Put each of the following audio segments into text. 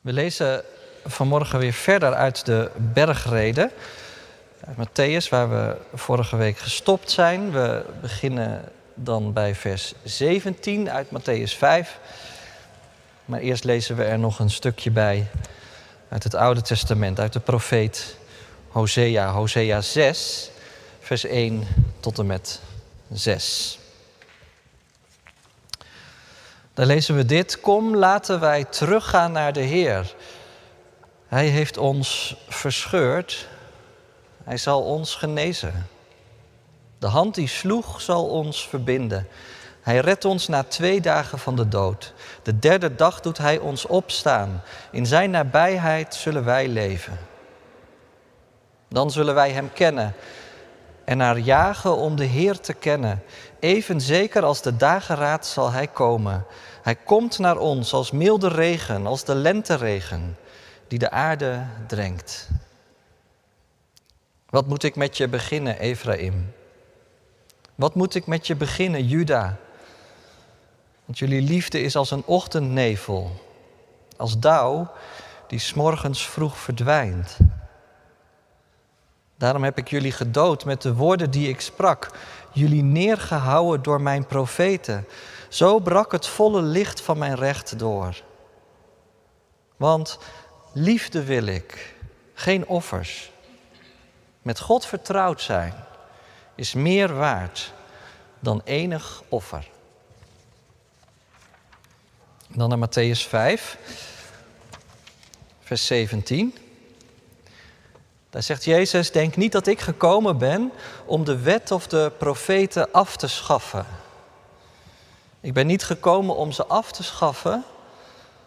We lezen vanmorgen weer verder uit de bergreden. Uit Matthäus, waar we vorige week gestopt zijn. We beginnen dan bij vers 17 uit Matthäus 5. Maar eerst lezen we er nog een stukje bij uit het Oude Testament, uit de profeet Hosea, Hosea 6, vers 1 tot en met 6. Dan lezen we dit: Kom, laten wij teruggaan naar de Heer. Hij heeft ons verscheurd, hij zal ons genezen. De hand die sloeg zal ons verbinden. Hij redt ons na twee dagen van de dood. De derde dag doet hij ons opstaan. In zijn nabijheid zullen wij leven. Dan zullen wij hem kennen en naar jagen om de Heer te kennen. Even zeker als de dageraad zal hij komen. Hij komt naar ons als milde regen, als de lenteregen die de aarde drenkt. Wat moet ik met je beginnen, Ephraim? Wat moet ik met je beginnen, Juda? Want jullie liefde is als een ochtendnevel, als dauw die smorgens vroeg verdwijnt. Daarom heb ik jullie gedood met de woorden die ik sprak, jullie neergehouden door mijn profeten. Zo brak het volle licht van mijn recht door. Want liefde wil ik, geen offers. Met God vertrouwd zijn is meer waard dan enig offer. Dan naar Matthäus 5, vers 17. Daar zegt Jezus, denk niet dat ik gekomen ben om de wet of de profeten af te schaffen. Ik ben niet gekomen om ze af te schaffen,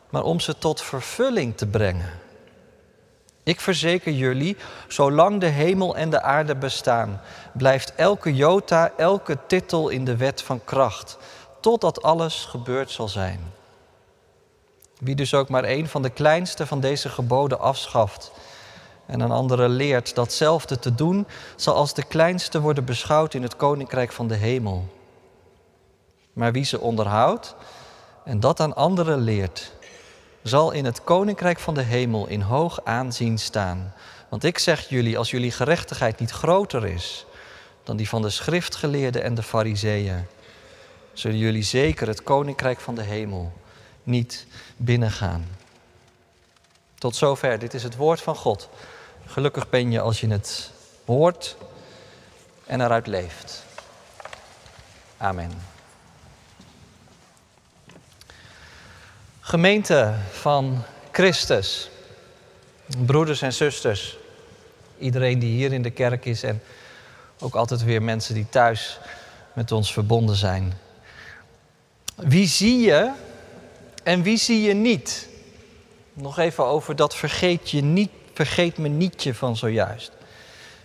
maar om ze tot vervulling te brengen. Ik verzeker jullie, zolang de hemel en de aarde bestaan, blijft elke jota, elke titel in de wet van kracht, totdat alles gebeurd zal zijn. Wie dus ook maar een van de kleinste van deze geboden afschaft en een andere leert datzelfde te doen, zal als de kleinste worden beschouwd in het koninkrijk van de hemel. Maar wie ze onderhoudt en dat aan anderen leert, zal in het koninkrijk van de hemel in hoog aanzien staan. Want ik zeg jullie, als jullie gerechtigheid niet groter is dan die van de schriftgeleerden en de fariseeën, zullen jullie zeker het koninkrijk van de hemel niet binnengaan. Tot zover, dit is het woord van God. Gelukkig ben je als je het hoort en eruit leeft. Amen. Gemeente van Christus, broeders en zusters, iedereen die hier in de kerk is en ook altijd weer mensen die thuis met ons verbonden zijn. Wie zie je en wie zie je niet? Nog even over dat vergeet, je niet, vergeet me nietje van zojuist.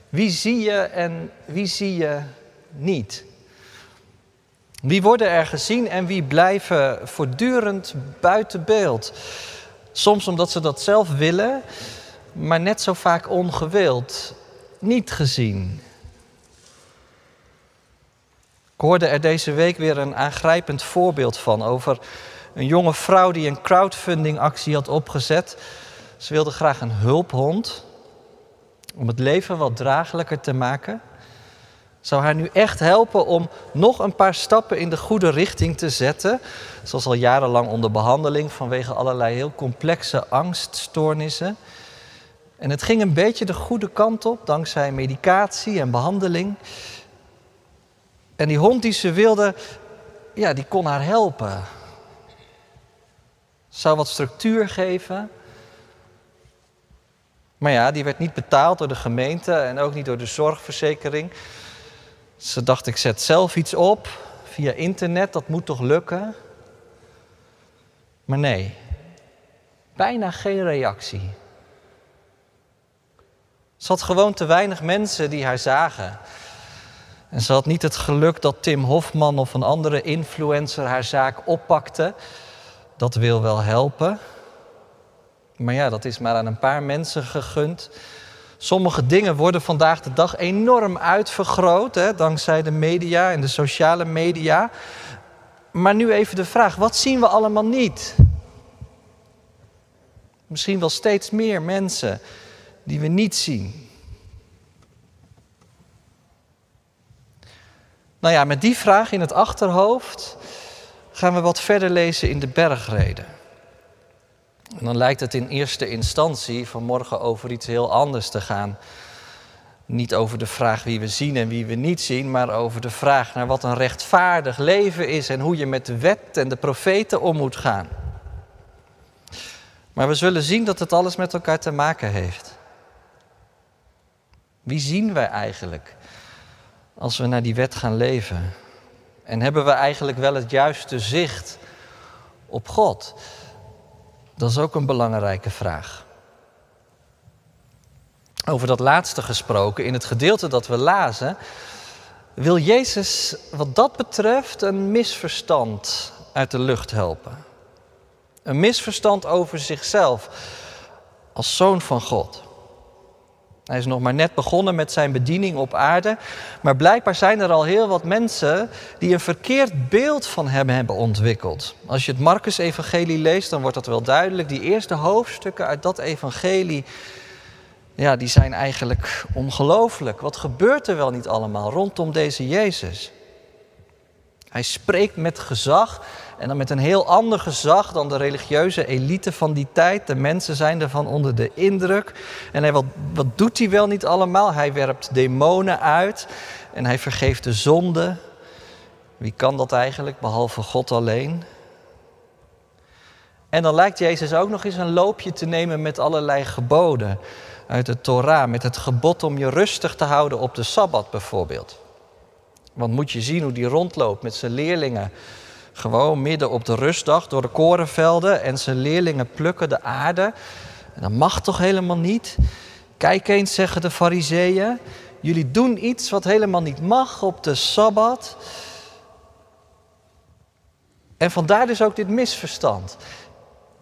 Wie zie je en wie zie je niet? Wie worden er gezien en wie blijven voortdurend buiten beeld? Soms omdat ze dat zelf willen, maar net zo vaak ongewild, niet gezien. Ik hoorde er deze week weer een aangrijpend voorbeeld van over een jonge vrouw die een crowdfundingactie had opgezet. Ze wilde graag een hulphond om het leven wat draaglijker te maken zou haar nu echt helpen om nog een paar stappen in de goede richting te zetten. Zoals al jarenlang onder behandeling vanwege allerlei heel complexe angststoornissen. En het ging een beetje de goede kant op dankzij medicatie en behandeling. En die hond die ze wilde, ja, die kon haar helpen. Zou wat structuur geven. Maar ja, die werd niet betaald door de gemeente en ook niet door de zorgverzekering. Ze dacht, ik zet zelf iets op via internet, dat moet toch lukken? Maar nee, bijna geen reactie. Ze had gewoon te weinig mensen die haar zagen. En ze had niet het geluk dat Tim Hofman of een andere influencer haar zaak oppakte. Dat wil wel helpen. Maar ja, dat is maar aan een paar mensen gegund. Sommige dingen worden vandaag de dag enorm uitvergroot, hè, dankzij de media en de sociale media. Maar nu even de vraag, wat zien we allemaal niet? Misschien wel steeds meer mensen die we niet zien. Nou ja, met die vraag in het achterhoofd gaan we wat verder lezen in de bergreden. En dan lijkt het in eerste instantie vanmorgen over iets heel anders te gaan. Niet over de vraag wie we zien en wie we niet zien, maar over de vraag naar wat een rechtvaardig leven is en hoe je met de wet en de profeten om moet gaan. Maar we zullen zien dat het alles met elkaar te maken heeft. Wie zien wij eigenlijk als we naar die wet gaan leven? En hebben we eigenlijk wel het juiste zicht op God? Dat is ook een belangrijke vraag. Over dat laatste gesproken, in het gedeelte dat we lazen, wil Jezus wat dat betreft een misverstand uit de lucht helpen. Een misverstand over zichzelf als zoon van God. Hij is nog maar net begonnen met zijn bediening op aarde, maar blijkbaar zijn er al heel wat mensen die een verkeerd beeld van hem hebben ontwikkeld. Als je het Marcus-evangelie leest, dan wordt dat wel duidelijk. Die eerste hoofdstukken uit dat evangelie, ja, die zijn eigenlijk ongelooflijk. Wat gebeurt er wel niet allemaal rondom deze Jezus? Hij spreekt met gezag en dan met een heel ander gezag dan de religieuze elite van die tijd. De mensen zijn ervan onder de indruk. En hij, wat, wat doet hij wel niet allemaal? Hij werpt demonen uit en hij vergeeft de zonde. Wie kan dat eigenlijk, behalve God alleen? En dan lijkt Jezus ook nog eens een loopje te nemen met allerlei geboden uit de Torah. Met het gebod om je rustig te houden op de Sabbat bijvoorbeeld. Want moet je zien hoe die rondloopt met zijn leerlingen. Gewoon midden op de rustdag door de korenvelden en zijn leerlingen plukken de aarde. En dat mag toch helemaal niet? Kijk eens, zeggen de fariseeën. Jullie doen iets wat helemaal niet mag op de Sabbat. En vandaar dus ook dit misverstand.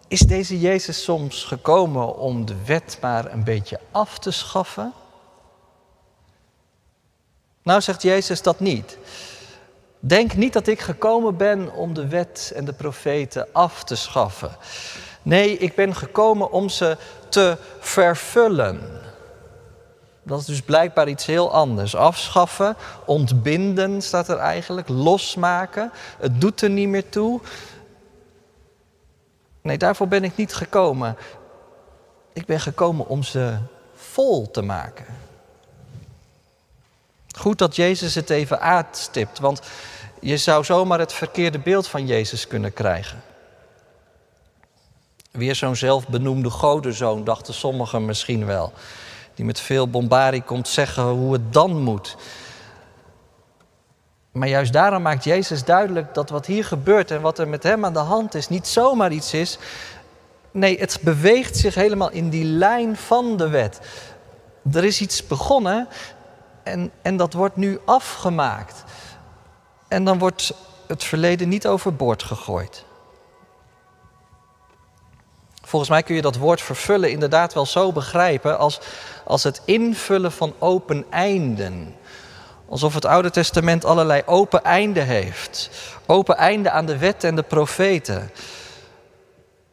Is deze Jezus soms gekomen om de wet maar een beetje af te schaffen? Nou zegt Jezus dat niet. Denk niet dat ik gekomen ben om de wet en de profeten af te schaffen. Nee, ik ben gekomen om ze te vervullen. Dat is dus blijkbaar iets heel anders. Afschaffen, ontbinden staat er eigenlijk, losmaken. Het doet er niet meer toe. Nee, daarvoor ben ik niet gekomen. Ik ben gekomen om ze vol te maken. Goed dat Jezus het even aanstipt, want je zou zomaar het verkeerde beeld van Jezus kunnen krijgen. Weer zo'n zelfbenoemde godenzoon, dachten sommigen misschien wel. Die met veel bombarie komt zeggen hoe het dan moet. Maar juist daarom maakt Jezus duidelijk dat wat hier gebeurt en wat er met hem aan de hand is, niet zomaar iets is. Nee, het beweegt zich helemaal in die lijn van de wet. Er is iets begonnen en, en dat wordt nu afgemaakt. En dan wordt het verleden niet overboord gegooid. Volgens mij kun je dat woord vervullen inderdaad wel zo begrijpen als, als het invullen van open einden. Alsof het Oude Testament allerlei open einden heeft. Open einden aan de wet en de profeten.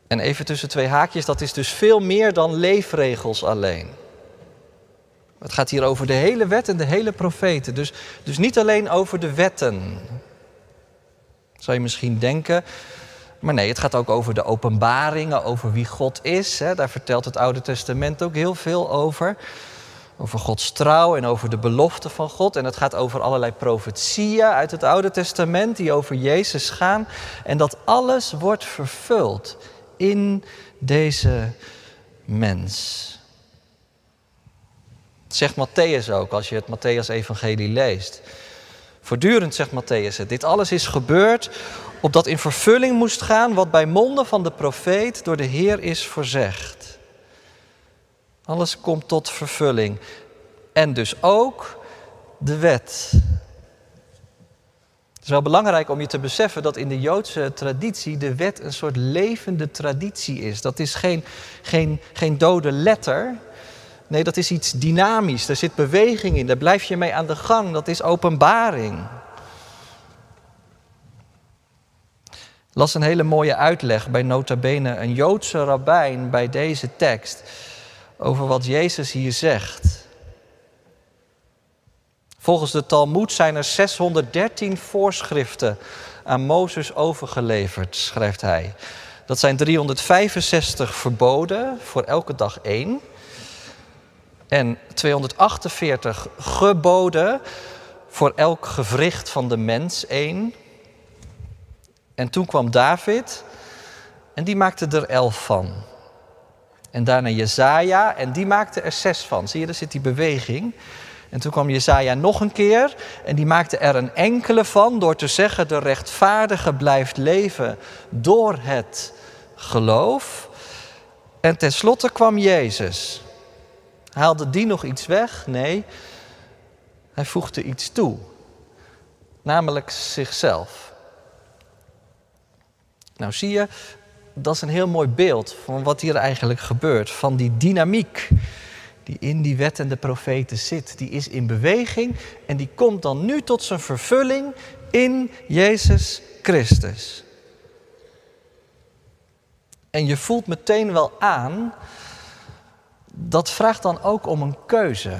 En even tussen twee haakjes, dat is dus veel meer dan leefregels alleen. Het gaat hier over de hele wet en de hele profeten. Dus, dus niet alleen over de wetten. Zou je misschien denken. Maar nee, het gaat ook over de openbaringen, over wie God is. Hè. Daar vertelt het Oude Testament ook heel veel over. Over Gods trouw en over de belofte van God. En het gaat over allerlei profetieën uit het Oude Testament die over Jezus gaan. En dat alles wordt vervuld in deze mens zegt Matthäus ook als je het Matthäus-evangelie leest. Voortdurend zegt Matthäus het. Dit alles is gebeurd opdat in vervulling moest gaan wat bij monden van de profeet door de Heer is voorzegd. Alles komt tot vervulling. En dus ook de wet. Het is wel belangrijk om je te beseffen dat in de Joodse traditie de wet een soort levende traditie is. Dat is geen, geen, geen dode letter, Nee, dat is iets dynamisch. Daar zit beweging in. Daar blijf je mee aan de gang. Dat is openbaring. las een hele mooie uitleg bij nota bene een Joodse rabbijn bij deze tekst over wat Jezus hier zegt. Volgens de Talmud zijn er 613 voorschriften aan Mozes overgeleverd, schrijft hij. Dat zijn 365 verboden, voor elke dag één. En 248 geboden, voor elk gewricht van de mens één. En toen kwam David en die maakte er elf van. En daarna Jezaja en die maakte er zes van. Zie je, daar zit die beweging. En toen kwam Jezaja nog een keer en die maakte er een enkele van door te zeggen: de rechtvaardige blijft leven door het geloof. En tenslotte kwam Jezus. Haalde die nog iets weg? Nee, hij voegde iets toe, namelijk zichzelf. Nou zie je, dat is een heel mooi beeld van wat hier eigenlijk gebeurt, van die dynamiek die in die wet en de profeten zit. Die is in beweging en die komt dan nu tot zijn vervulling in Jezus Christus. En je voelt meteen wel aan, dat vraagt dan ook om een keuze.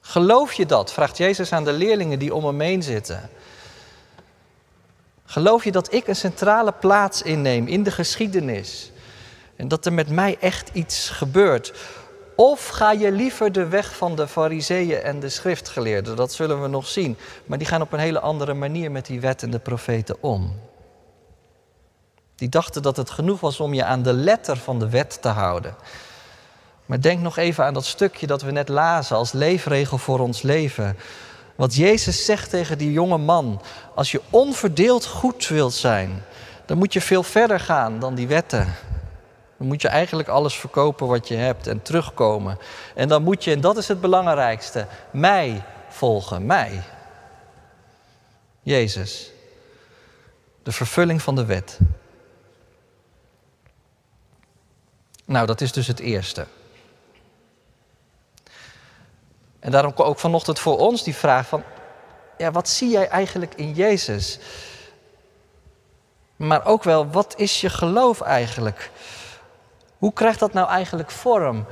Geloof je dat? vraagt Jezus aan de leerlingen die om hem heen zitten. Geloof je dat ik een centrale plaats inneem in de geschiedenis? En dat er met mij echt iets gebeurt? Of ga je liever de weg van de fariseeën en de schriftgeleerden? Dat zullen we nog zien. Maar die gaan op een hele andere manier met die wet en de profeten om. Die dachten dat het genoeg was om je aan de letter van de wet te houden. Maar denk nog even aan dat stukje dat we net lazen als leefregel voor ons leven. Wat Jezus zegt tegen die jonge man. Als je onverdeeld goed wilt zijn, dan moet je veel verder gaan dan die wetten. Dan moet je eigenlijk alles verkopen wat je hebt en terugkomen. En dan moet je, en dat is het belangrijkste, mij volgen, mij. Jezus. De vervulling van de wet. Nou, dat is dus het eerste. En daarom ook vanochtend voor ons die vraag van, ja, wat zie jij eigenlijk in Jezus? Maar ook wel, wat is je geloof eigenlijk? Hoe krijgt dat nou eigenlijk vorm?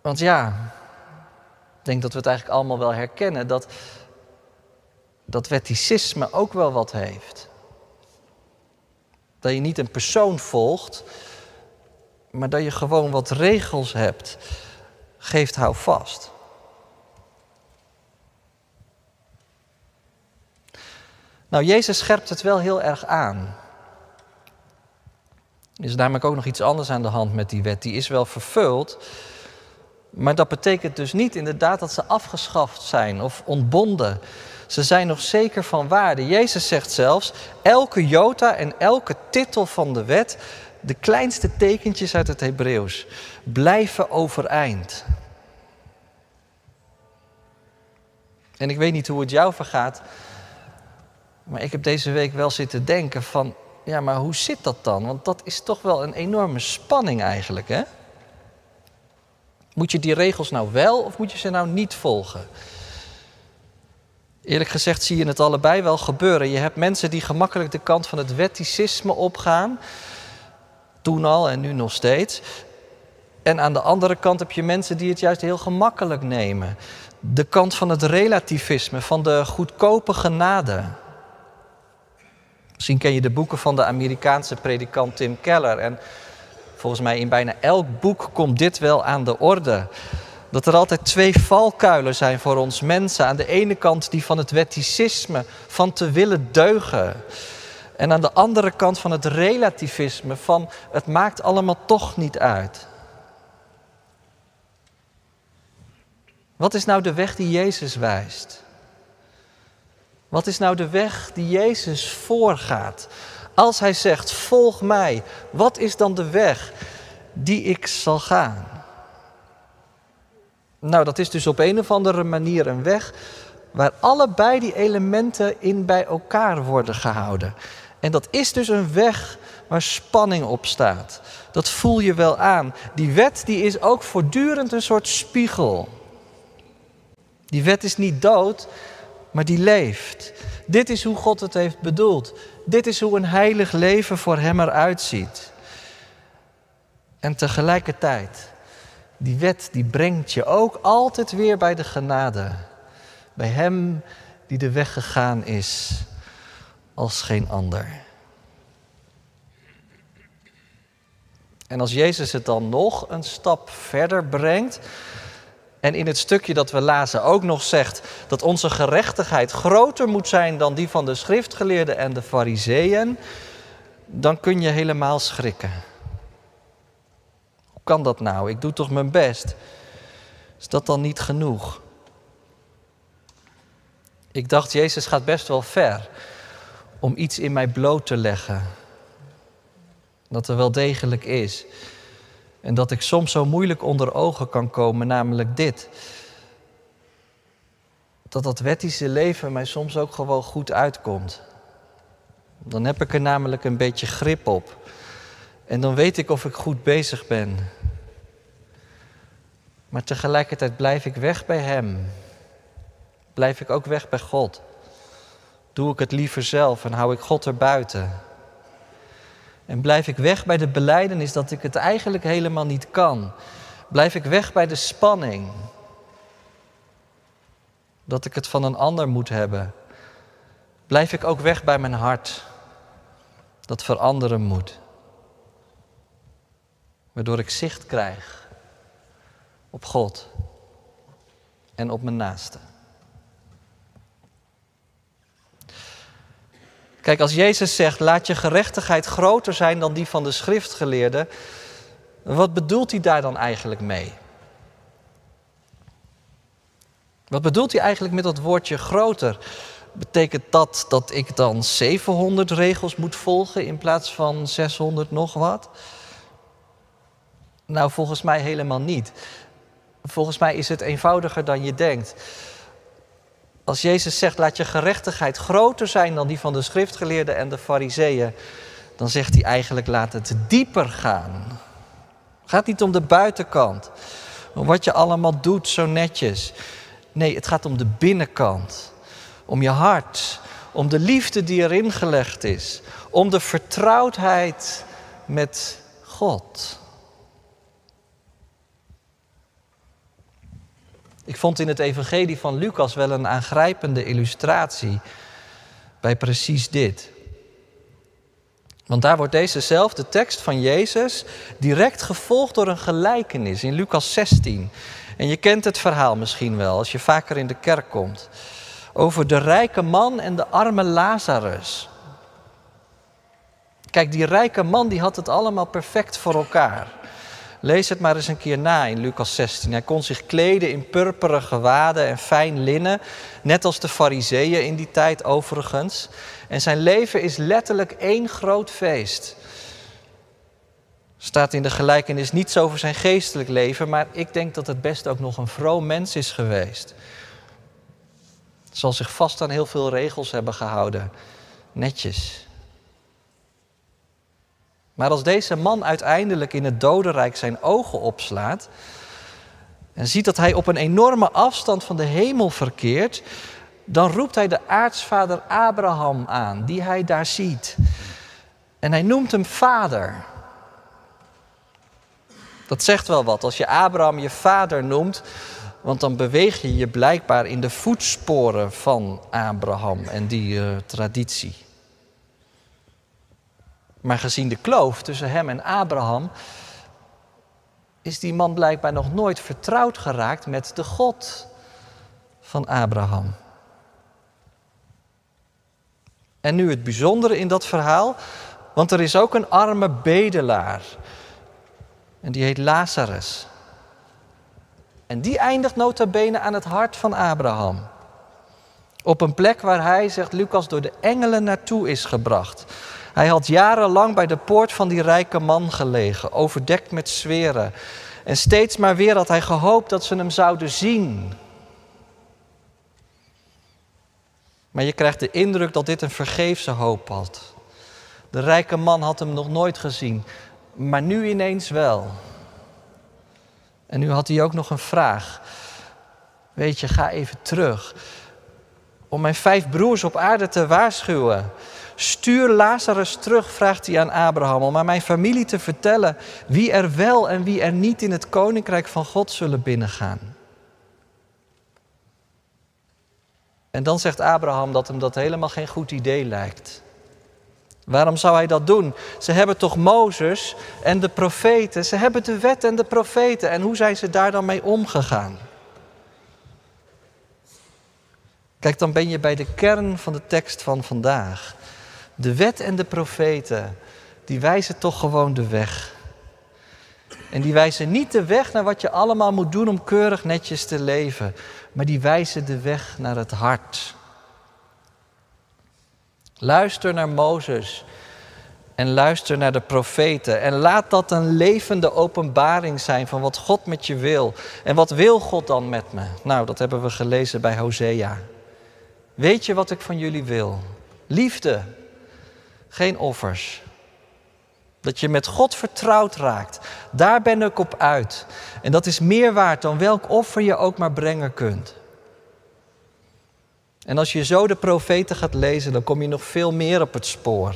Want ja, ik denk dat we het eigenlijk allemaal wel herkennen, dat, dat wetticisme ook wel wat heeft. Dat je niet een persoon volgt, maar dat je gewoon wat regels hebt. Geeft hou vast. Nou, Jezus scherpt het wel heel erg aan. Er is namelijk ook nog iets anders aan de hand met die wet. Die is wel vervuld, maar dat betekent dus niet inderdaad dat ze afgeschaft zijn of ontbonden. Ze zijn nog zeker van waarde. Jezus zegt zelfs, elke jota en elke titel van de wet, de kleinste tekentjes uit het Hebreeuws, blijven overeind. En ik weet niet hoe het jou vergaat, maar ik heb deze week wel zitten denken van, ja, maar hoe zit dat dan? Want dat is toch wel een enorme spanning eigenlijk, hè? Moet je die regels nou wel of moet je ze nou niet volgen? Eerlijk gezegd zie je het allebei wel gebeuren. Je hebt mensen die gemakkelijk de kant van het wetticisme opgaan. Toen al en nu nog steeds. En aan de andere kant heb je mensen die het juist heel gemakkelijk nemen. De kant van het relativisme, van de goedkope genade. Misschien ken je de boeken van de Amerikaanse predikant Tim Keller. En volgens mij in bijna elk boek komt dit wel aan de orde. Dat er altijd twee valkuilen zijn voor ons mensen. Aan de ene kant die van het wetticisme, van te willen deugen. En aan de andere kant van het relativisme, van het maakt allemaal toch niet uit. Wat is nou de weg die Jezus wijst? Wat is nou de weg die Jezus voorgaat? Als hij zegt, volg mij, wat is dan de weg die ik zal gaan? Nou, dat is dus op een of andere manier een weg waar allebei die elementen in bij elkaar worden gehouden. En dat is dus een weg waar spanning op staat. Dat voel je wel aan. Die wet die is ook voortdurend een soort spiegel. Die wet is niet dood, maar die leeft. Dit is hoe God het heeft bedoeld. Dit is hoe een heilig leven voor Hem eruit ziet. En tegelijkertijd, die wet die brengt je ook altijd weer bij de genade. Bij Hem die de weg gegaan is als geen ander. En als Jezus het dan nog een stap verder brengt, en in het stukje dat we lazen ook nog zegt dat onze gerechtigheid groter moet zijn dan die van de schriftgeleerden en de fariseeën, dan kun je helemaal schrikken. Hoe kan dat nou? Ik doe toch mijn best. Is dat dan niet genoeg? Ik dacht, Jezus gaat best wel ver om iets in mij bloot te leggen. Dat er wel degelijk is. En dat ik soms zo moeilijk onder ogen kan komen, namelijk dit. Dat dat wettische leven mij soms ook gewoon goed uitkomt. Dan heb ik er namelijk een beetje grip op. En dan weet ik of ik goed bezig ben. Maar tegelijkertijd blijf ik weg bij Hem. Blijf ik ook weg bij God. Doe ik het liever zelf en hou ik God erbuiten. En blijf ik weg bij de beleidenis dat ik het eigenlijk helemaal niet kan. Blijf ik weg bij de spanning. Dat ik het van een ander moet hebben. Blijf ik ook weg bij mijn hart. Dat veranderen moet. Waardoor ik zicht krijg op God en op mijn naaste. Kijk, als Jezus zegt, laat je gerechtigheid groter zijn dan die van de schriftgeleerden, wat bedoelt hij daar dan eigenlijk mee? Wat bedoelt hij eigenlijk met dat woordje groter? Betekent dat dat ik dan 700 regels moet volgen in plaats van 600 nog wat? Nou, volgens mij helemaal niet. Volgens mij is het eenvoudiger dan je denkt. Als Jezus zegt, laat je gerechtigheid groter zijn dan die van de schriftgeleerden en de fariseeën, dan zegt hij eigenlijk, laat het dieper gaan. Het gaat niet om de buitenkant, om wat je allemaal doet zo netjes. Nee, het gaat om de binnenkant, om je hart, om de liefde die erin gelegd is, om de vertrouwdheid met God. Ik vond in het Evangelie van Lucas wel een aangrijpende illustratie bij precies dit. Want daar wordt dezezelfde tekst van Jezus direct gevolgd door een gelijkenis in Lucas 16. En je kent het verhaal misschien wel als je vaker in de kerk komt. Over de rijke man en de arme Lazarus. Kijk, die rijke man die had het allemaal perfect voor elkaar. Lees het maar eens een keer na in Lucas 16. Hij kon zich kleden in purperen gewaden en fijn linnen, net als de fariseeën in die tijd overigens. En zijn leven is letterlijk één groot feest. Staat in de gelijkenis niets over zijn geestelijk leven, maar ik denk dat het best ook nog een vroom mens is geweest. Zal zich vast aan heel veel regels hebben gehouden. Netjes. Maar als deze man uiteindelijk in het dodenrijk zijn ogen opslaat en ziet dat hij op een enorme afstand van de hemel verkeert, dan roept hij de aartsvader Abraham aan, die hij daar ziet. En hij noemt hem vader. Dat zegt wel wat. Als je Abraham je vader noemt, want dan beweeg je je blijkbaar in de voetsporen van Abraham en die uh, traditie. Maar gezien de kloof tussen hem en Abraham, is die man blijkbaar nog nooit vertrouwd geraakt met de God van Abraham. En nu het bijzondere in dat verhaal, want er is ook een arme bedelaar. En die heet Lazarus. En die eindigt nota bene aan het hart van Abraham. Op een plek waar hij, zegt Lucas, door de engelen naartoe is gebracht. Hij had jarenlang bij de poort van die rijke man gelegen, overdekt met zweren. En steeds maar weer had hij gehoopt dat ze hem zouden zien. Maar je krijgt de indruk dat dit een vergeefse hoop had. De rijke man had hem nog nooit gezien, maar nu ineens wel. En nu had hij ook nog een vraag. Weet je, ga even terug. om mijn vijf broers op aarde te waarschuwen. Stuur Lazarus terug, vraagt hij aan Abraham, om aan mijn familie te vertellen wie er wel en wie er niet in het koninkrijk van God zullen binnengaan. En dan zegt Abraham dat hem dat helemaal geen goed idee lijkt. Waarom zou hij dat doen? Ze hebben toch Mozes en de profeten, ze hebben de wet en de profeten. En hoe zijn ze daar dan mee omgegaan? Kijk, dan ben je bij de kern van de tekst van vandaag. De wet en de profeten, die wijzen toch gewoon de weg. En die wijzen niet de weg naar wat je allemaal moet doen om keurig netjes te leven, maar die wijzen de weg naar het hart. Luister naar Mozes en luister naar de profeten. En laat dat een levende openbaring zijn van wat God met je wil. En wat wil God dan met me? Nou, dat hebben we gelezen bij Hosea. Weet je wat ik van jullie wil? Liefde, geen offers. Dat je met God vertrouwd raakt. Daar ben ik op uit. En dat is meer waard dan welk offer je ook maar brengen kunt. En als je zo de profeten gaat lezen, dan kom je nog veel meer op het spoor.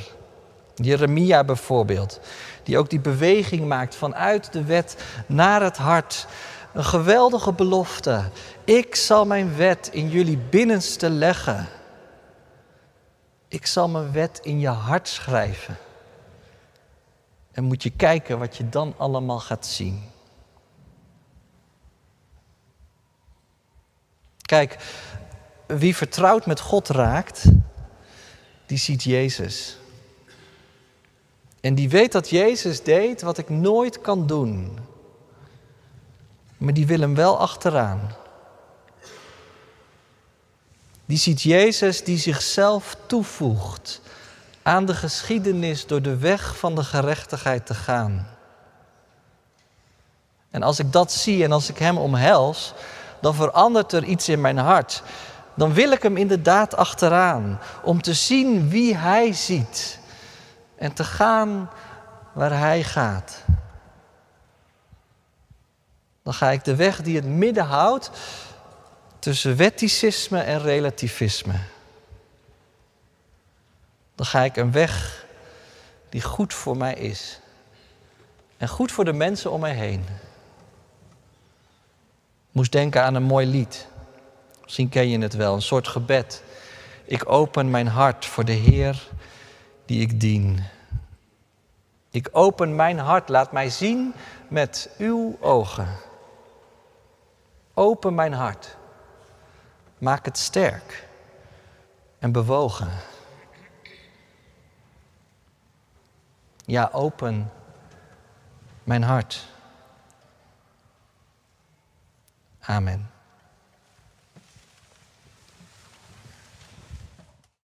Jeremia bijvoorbeeld, die ook die beweging maakt vanuit de wet naar het hart. Een geweldige belofte. Ik zal mijn wet in jullie binnenste leggen. Ik zal mijn wet in je hart schrijven. En moet je kijken wat je dan allemaal gaat zien. Kijk, wie vertrouwd met God raakt, die ziet Jezus. En die weet dat Jezus deed wat ik nooit kan doen. Maar die wil hem wel achteraan. Die ziet Jezus die zichzelf toevoegt aan de geschiedenis door de weg van de gerechtigheid te gaan. En als ik dat zie en als ik Hem omhels, dan verandert er iets in mijn hart. Dan wil ik Hem inderdaad achteraan om te zien wie Hij ziet en te gaan waar Hij gaat. Dan ga ik de weg die het midden houdt tussen wetticisme en relativisme. Dan ga ik een weg die goed voor mij is. En goed voor de mensen om mij heen. Moest denken aan een mooi lied. Misschien ken je het wel, een soort gebed. Ik open mijn hart voor de Heer die ik dien. Ik open mijn hart, laat mij zien met uw ogen. Open mijn hart. Maak het sterk en bewogen. Ja, open mijn hart. Amen.